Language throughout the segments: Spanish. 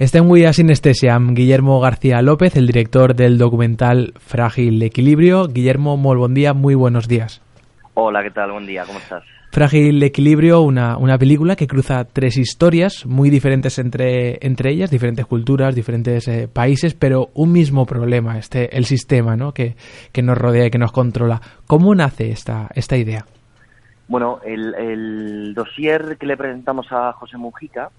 Está en We Sinestesia Guillermo García López, el director del documental Frágil Equilibrio. Guillermo, muy buen día, muy buenos días. Hola, ¿qué tal? Buen día, ¿cómo estás? Frágil Equilibrio, una, una película que cruza tres historias muy diferentes entre, entre ellas, diferentes culturas, diferentes eh, países, pero un mismo problema, este, el sistema ¿no? que, que nos rodea y que nos controla. ¿Cómo nace esta, esta idea? Bueno, el, el dossier que le presentamos a José Mujica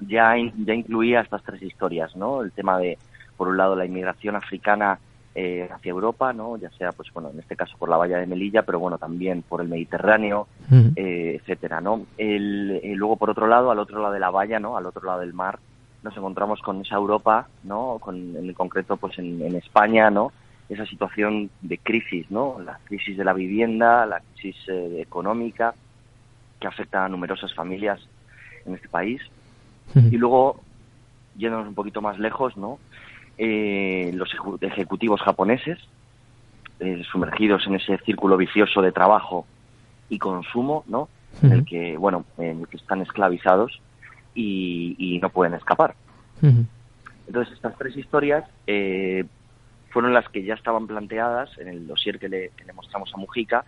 ya, ya incluía estas tres historias, ¿no? El tema de, por un lado, la inmigración africana eh, hacia Europa, ¿no? Ya sea, pues bueno, en este caso por la valla de Melilla, pero bueno, también por el Mediterráneo, eh, etcétera, ¿no? El, eh, luego, por otro lado, al otro lado de la valla, ¿no? Al otro lado del mar, nos encontramos con esa Europa, ¿no? Con, en concreto, pues en, en España, ¿no? Esa situación de crisis, ¿no? La crisis de la vivienda, la crisis económica, que afecta a numerosas familias en este país y luego, yéndonos un poquito más lejos, ¿no? Eh, los ejecutivos japoneses, eh, sumergidos en ese círculo vicioso de trabajo y consumo, ¿no? En el que, bueno, en el que están esclavizados y, no pueden escapar. Entonces, estas tres historias eh, fueron las que ya estaban planteadas en el dossier que le, que le mostramos a Mujica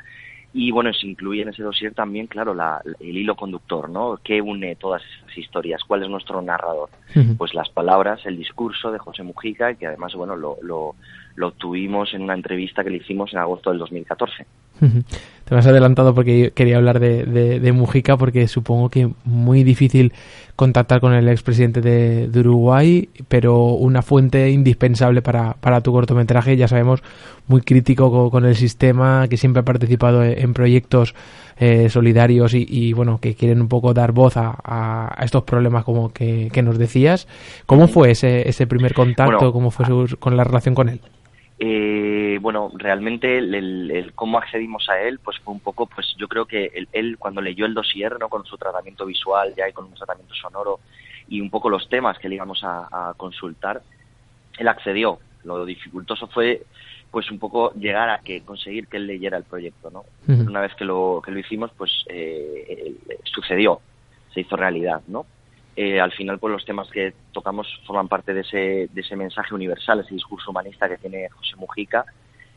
y bueno, se incluye en ese dossier también, claro, la, el hilo conductor, ¿no? ¿Qué une todas esas historias? ¿Cuál es nuestro narrador? Pues las palabras, el discurso de José Mujica, que además, bueno, lo, lo, lo tuvimos en una entrevista que le hicimos en agosto del 2014. Te has adelantado porque quería hablar de, de, Mujica porque supongo que muy difícil contactar con el expresidente de, de Uruguay, pero una fuente indispensable para, para, tu cortometraje, ya sabemos, muy crítico con, el sistema, que siempre ha participado en proyectos eh, solidarios y, bueno, que quieren un poco dar voz a, a estos problemas como que, que, nos decías. ¿Cómo fue ese, ese primer contacto? ¿Cómo fue con la relación con él? Eh, bueno, realmente el, cómo accedimos a él, pues fue un poco, pues yo creo que él, cuando leyó el dossier, ¿no? Con su tratamiento visual ya y con un tratamiento sonoro y un poco los temas que le íbamos a, consultar, él accedió. Lo dificultoso fue pues un poco llegar a que conseguir que él leyera el proyecto, ¿no? Una vez que lo, que lo hicimos, pues eh, sucedió, se hizo realidad, ¿no? Eh, al final pues los temas que tocamos forman parte de ese, de ese mensaje universal, ese discurso humanista que tiene José Mujica,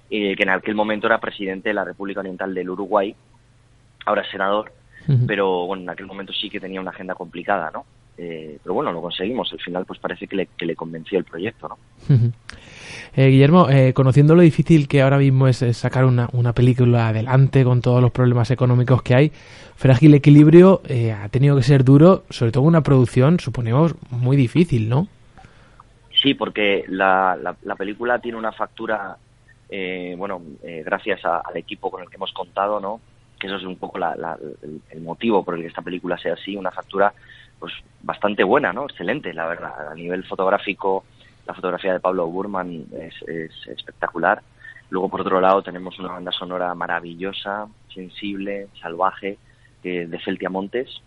eh, que en aquel momento era presidente de la República Oriental del Uruguay, ahora es senador, pero bueno, en aquel momento sí que tenía una agenda complicada, ¿no? Eh, pero bueno, lo conseguimos, al final pues parece que le, que le convenció el proyecto, ¿no? Eh, Guillermo, eh, conociendo lo difícil que ahora mismo es, sacar una, una, película adelante con todos los problemas económicos que hay, Frágil Equilibrio eh, ha tenido que ser duro, sobre todo una producción, suponemos, muy difícil, ¿no? Sí, porque la, la, película tiene una factura, bueno, gracias al equipo con el que hemos contado, ¿no? Que eso es un poco el, el, motivo por el que esta película sea así, una factura pues bastante buena, ¿no? Excelente, la verdad, a nivel fotográfico, la fotografía de Pablo Burman es, espectacular. Luego, por otro lado, tenemos una banda sonora maravillosa, sensible, salvaje, de Celtia Montes.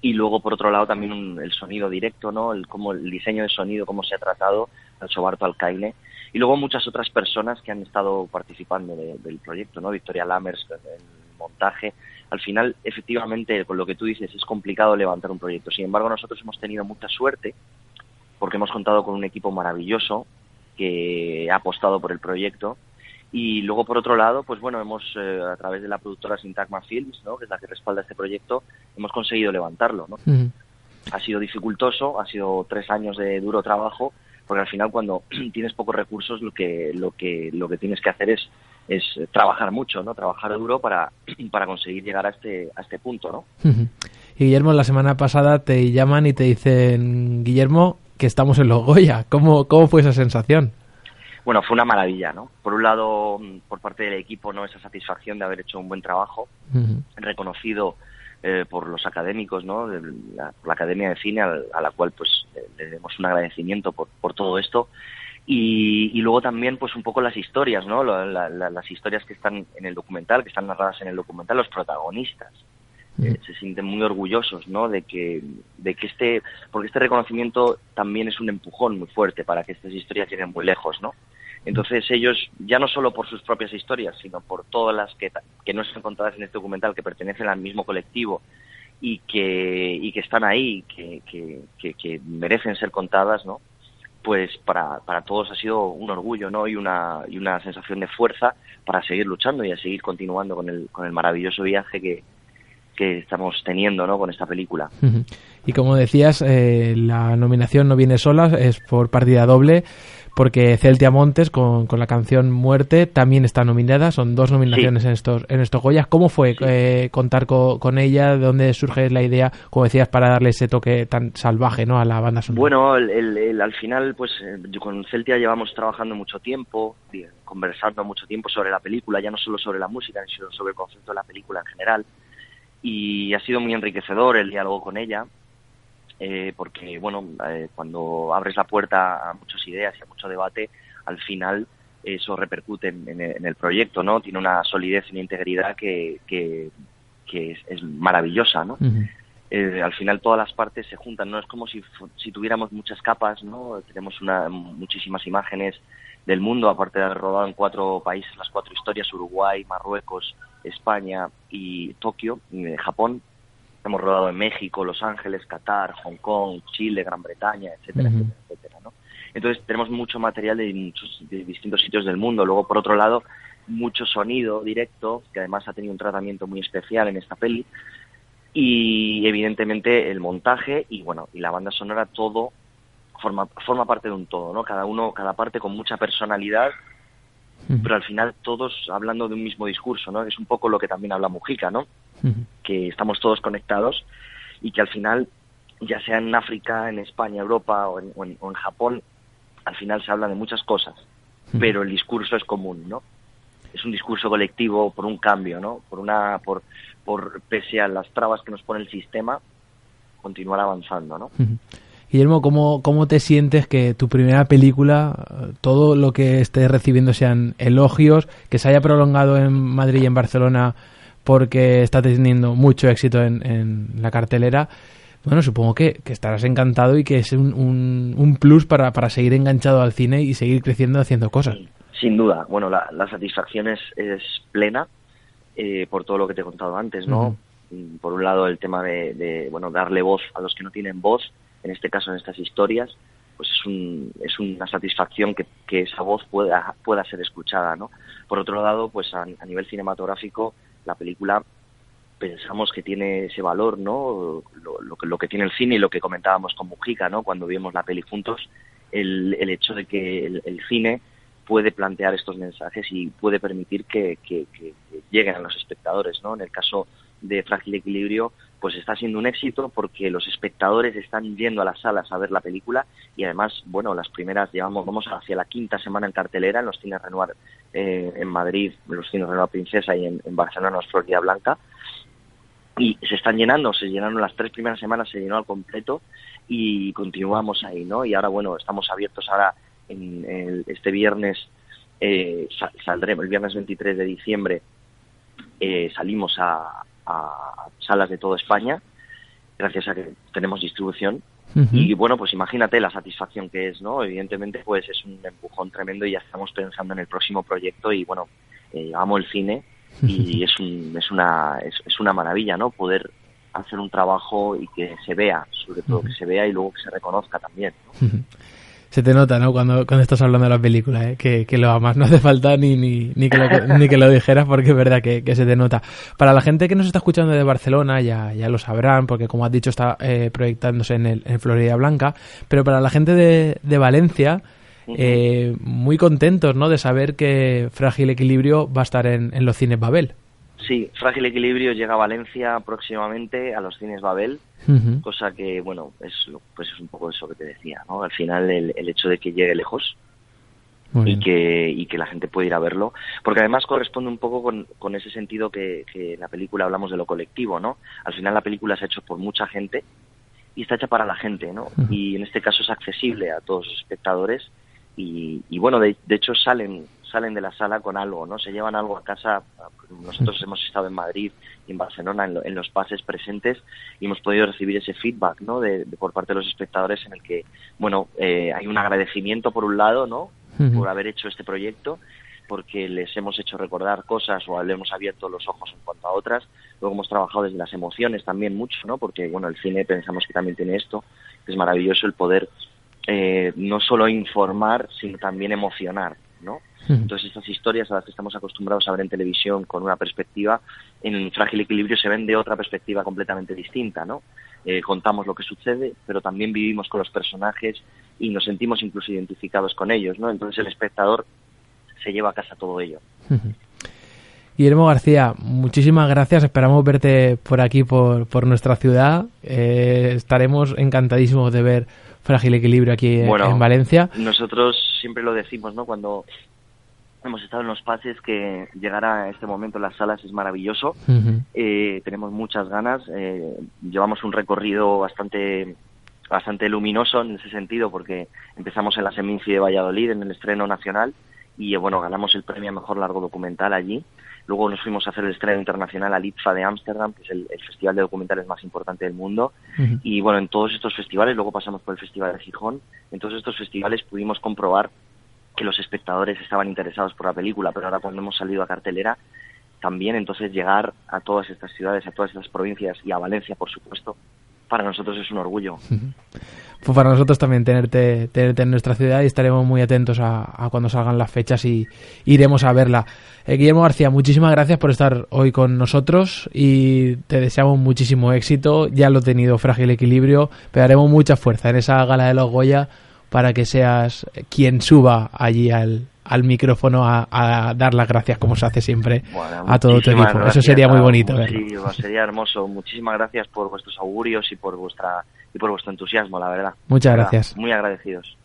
Y luego, por otro lado, también el sonido directo, ¿no? El, como el diseño de sonido, cómo se ha tratado, el Sobarto Alcaine. Y luego muchas otras personas que han estado participando del proyecto, ¿no? Victoria Lammers, el montaje. Al final, efectivamente, con lo que tú dices, es complicado levantar un proyecto. Sin embargo, nosotros hemos tenido mucha suerte porque hemos contado con un equipo maravilloso que ha apostado por el proyecto. Y luego, por otro lado, pues bueno, hemos, eh, a través de la productora Sintagma Films, ¿no? que es la que respalda este proyecto, hemos conseguido levantarlo. ¿no? Ha sido dificultoso, ha sido tres años de duro trabajo, porque al final cuando tienes pocos recursos lo que, lo que, lo que tienes que hacer es, es trabajar mucho, ¿no? Trabajar duro para, para conseguir llegar a este, a este punto, ¿no? Y Guillermo, la semana pasada te llaman y te dicen, Guillermo, que estamos en los Goya. ¿Cómo, cómo fue esa sensación? Bueno, fue una maravilla, ¿no? Por un lado, por parte del equipo, ¿no? Esa satisfacción de haber hecho un buen trabajo, reconocido eh, por los académicos, ¿no? De la, por la Academia de Cine, a, la cual pues le demos un agradecimiento por, por todo esto. Y, y, luego también pues un poco las historias, ¿no? las historias que están en el documental, que están narradas en el documental, los protagonistas. Eh, se sienten muy orgullosos, ¿no? De que, de que este, porque este reconocimiento también es un empujón muy fuerte para que estas historias lleguen muy lejos, ¿no? Entonces ellos, ya no solo por sus propias historias, sino por todas las que, que no están contadas en este documental, que pertenecen al mismo colectivo y que, y que están ahí, que, que, que, merecen ser contadas, ¿no? Pues para, para todos ha sido un orgullo, ¿no? Y una, y una sensación de fuerza para seguir luchando y a seguir continuando con el, con el maravilloso viaje que, que estamos teniendo ¿no? con esta película. Y como decías, eh, la nominación no viene sola, es por partida doble porque Celtia Montes con, con, la canción Muerte también está nominada, son dos nominaciones en estos en estos Goyas. ¿Cómo fue eh, contar con, ella? ¿De dónde surge la idea, como decías, para darle ese toque tan salvaje ¿no? a la banda sonora? Bueno, el, al final, pues eh, con Celtia llevamos trabajando mucho tiempo, conversando mucho tiempo sobre la película, ya no solo sobre la música, sino sobre el concepto de la película en general. Y ha sido muy enriquecedor el diálogo con ella eh, porque bueno, eh, cuando abres la puerta a muchas ideas y a mucho debate, al final eso repercute en, el proyecto, ¿no? Tiene una solidez y una integridad que, que, es, maravillosa, ¿no? Eh, al final todas las partes se juntan, no es como si, si tuviéramos muchas capas, ¿no? Tenemos una, muchísimas imágenes del mundo, aparte de haber rodado en cuatro países las cuatro historias, Uruguay, Marruecos, España y Tokio, y Japón, Hemos rodado en México, Los Ángeles, Qatar, Hong Kong, Chile, Gran Bretaña, etcétera, etcétera, etcétera, ¿no? Entonces tenemos mucho material de, muchos, de distintos sitios del mundo. Luego, por otro lado, mucho sonido directo, que además ha tenido un tratamiento muy especial en esta peli. Y evidentemente el montaje y bueno, y la banda sonora, todo forma, forma parte de un todo, ¿no? Cada uno, cada parte con mucha personalidad, pero al final todos hablando de un mismo discurso, ¿no? Es un poco lo que también habla Mujica, ¿no? que estamos todos conectados y que al final, ya sea en África, en España, Europa o en, Japón, al final se habla de muchas cosas, pero el discurso es común, ¿no? Es un discurso colectivo por un cambio, ¿no? Por una, por, por pese a las trabas que nos pone el sistema, continuar avanzando, ¿no? Guillermo, ¿cómo, ¿cómo te sientes que tu primera película, todo lo que estés recibiendo sean elogios, que se haya prolongado en Madrid y en Barcelona porque está teniendo mucho éxito en, la cartelera. Bueno, supongo que, estarás encantado y que es un, un, plus para, para, seguir enganchado al cine y seguir creciendo haciendo cosas. Sin duda. Bueno, la, satisfacción es, es plena eh, por todo lo que te he contado antes, ¿no? Mm, por un lado, el tema de, bueno, darle voz a los que no tienen voz, en este caso en estas historias, pues es, un, es una satisfacción que, que esa voz pueda, pueda ser escuchada, ¿no? Por otro lado, pues a nivel cinematográfico, la película pensamos que tiene ese valor, ¿no? Lo, que, lo que tiene el cine y lo que comentábamos con Mujica, ¿no? Cuando vimos la peli juntos, el, el hecho de que el, cine puede plantear estos mensajes y puede permitir que, lleguen a los espectadores, ¿no? En el caso de Frágil Equilibrio, pues está siendo un éxito porque los espectadores están yendo a las salas a ver la película y además, bueno, las primeras, llevamos, vamos hacia la quinta semana en cartelera en los cines Renoir eh, en Madrid, en los cines Renoir Princesa y en, Barcelona, en Florida Blanca. Y se están llenando, se llenaron las tres primeras semanas, se llenó al completo y continuamos ahí, ¿no? Y ahora, bueno, estamos abiertos ahora en, este viernes, eh, saldremos, el viernes 23 de diciembre, eh, salimos a, a salas de toda España, gracias a que tenemos distribución. Y bueno, pues imagínate la satisfacción que es, ¿no? Evidentemente, pues es un empujón tremendo y ya estamos pensando en el próximo proyecto y bueno, eh, amo el cine y es, un, es, una, es, una maravilla, ¿no? Poder hacer un trabajo y que se vea, sobre todo que se vea y luego que se reconozca también. se te nota, ¿no? Cuando, cuando estás hablando de la película, ¿eh? que, que, lo amas. No hace falta ni, ni, ni, que, lo, ni que lo dijeras porque es verdad que, que, se te nota. Para la gente que nos está escuchando de Barcelona, ya, ya lo sabrán, porque como has dicho, está eh, proyectándose en, el, en Florida Blanca. Pero para la gente de, de Valencia, eh, muy contentos, ¿no? De saber que Frágil Equilibrio va a estar en, en los cines Babel. Sí, Frágil Equilibrio llega a Valencia próximamente a los cines Babel, cosa que, bueno, es, pues es un poco eso que te decía, ¿no? Al final el, hecho de que llegue lejos y que, y que la gente puede ir a verlo, porque además corresponde un poco con, con ese sentido que, que, en la película hablamos de lo colectivo, ¿no? Al final la película se ha hecho por mucha gente y está hecha para la gente, ¿no? Y en este caso es accesible a todos los espectadores y, y bueno, de, de, hecho salen salen de la sala con algo, ¿no? Se llevan algo a casa. Nosotros hemos estado en Madrid y en Barcelona en, en los pases presentes y hemos podido recibir ese feedback, ¿no? De, de por parte de los espectadores en el que, bueno, eh, hay un agradecimiento por un lado, ¿no? por haber hecho este proyecto, porque les hemos hecho recordar cosas o le hemos abierto los ojos en cuanto a otras. Luego hemos trabajado desde las emociones también mucho, ¿no? Porque, bueno, el cine pensamos que también tiene esto, es maravilloso el poder eh, no solo informar, sino también emocionar, ¿no? Entonces estas historias a las que estamos acostumbrados a ver en televisión con una perspectiva, en Frágil Equilibrio se ven de otra perspectiva completamente distinta, ¿no? Eh, contamos lo que sucede, pero también vivimos con los personajes y nos sentimos incluso identificados con ellos, ¿no? Entonces el espectador se lleva a casa todo ello. Guillermo García, muchísimas gracias. Esperamos verte por aquí, por, por nuestra ciudad. Eh, estaremos encantadísimos de ver Frágil Equilibrio aquí bueno, en Valencia. Nosotros siempre lo decimos, ¿no? Cuando hemos estado en los pases que llegar a este momento en las salas es maravilloso. Uh -huh. eh, tenemos muchas ganas. Eh, llevamos un recorrido bastante bastante luminoso en ese sentido porque empezamos en la Seminci de Valladolid en el estreno nacional y bueno ganamos el premio a mejor largo documental allí luego nos fuimos a hacer el estreno internacional al ITFA de Ámsterdam que es el, el, festival de documentales más importante del mundo uh -huh. y bueno en todos estos festivales luego pasamos por el festival de Gijón en todos estos festivales pudimos comprobar que los espectadores estaban interesados por la película pero ahora cuando hemos salido a cartelera también entonces llegar a todas estas ciudades a todas estas provincias y a Valencia por supuesto para nosotros es un orgullo. Pues para nosotros también tenerte, tenerte en nuestra ciudad y estaremos muy atentos a, cuando salgan las fechas y iremos a verla. Eh, Guillermo García, muchísimas gracias por estar hoy con nosotros y te deseamos muchísimo éxito. Ya lo he tenido frágil equilibrio, pero haremos mucha fuerza en esa gala de los Goya para que seas quien suba allí al, al micrófono a, a, dar las gracias como se hace siempre bueno, a todo tu equipo. Eso sería muy bonito. Sí, sería hermoso. Muchísimas gracias por vuestros augurios y por vuestra y por vuestro entusiasmo, la verdad. Muchas gracias. Muy agradecidos.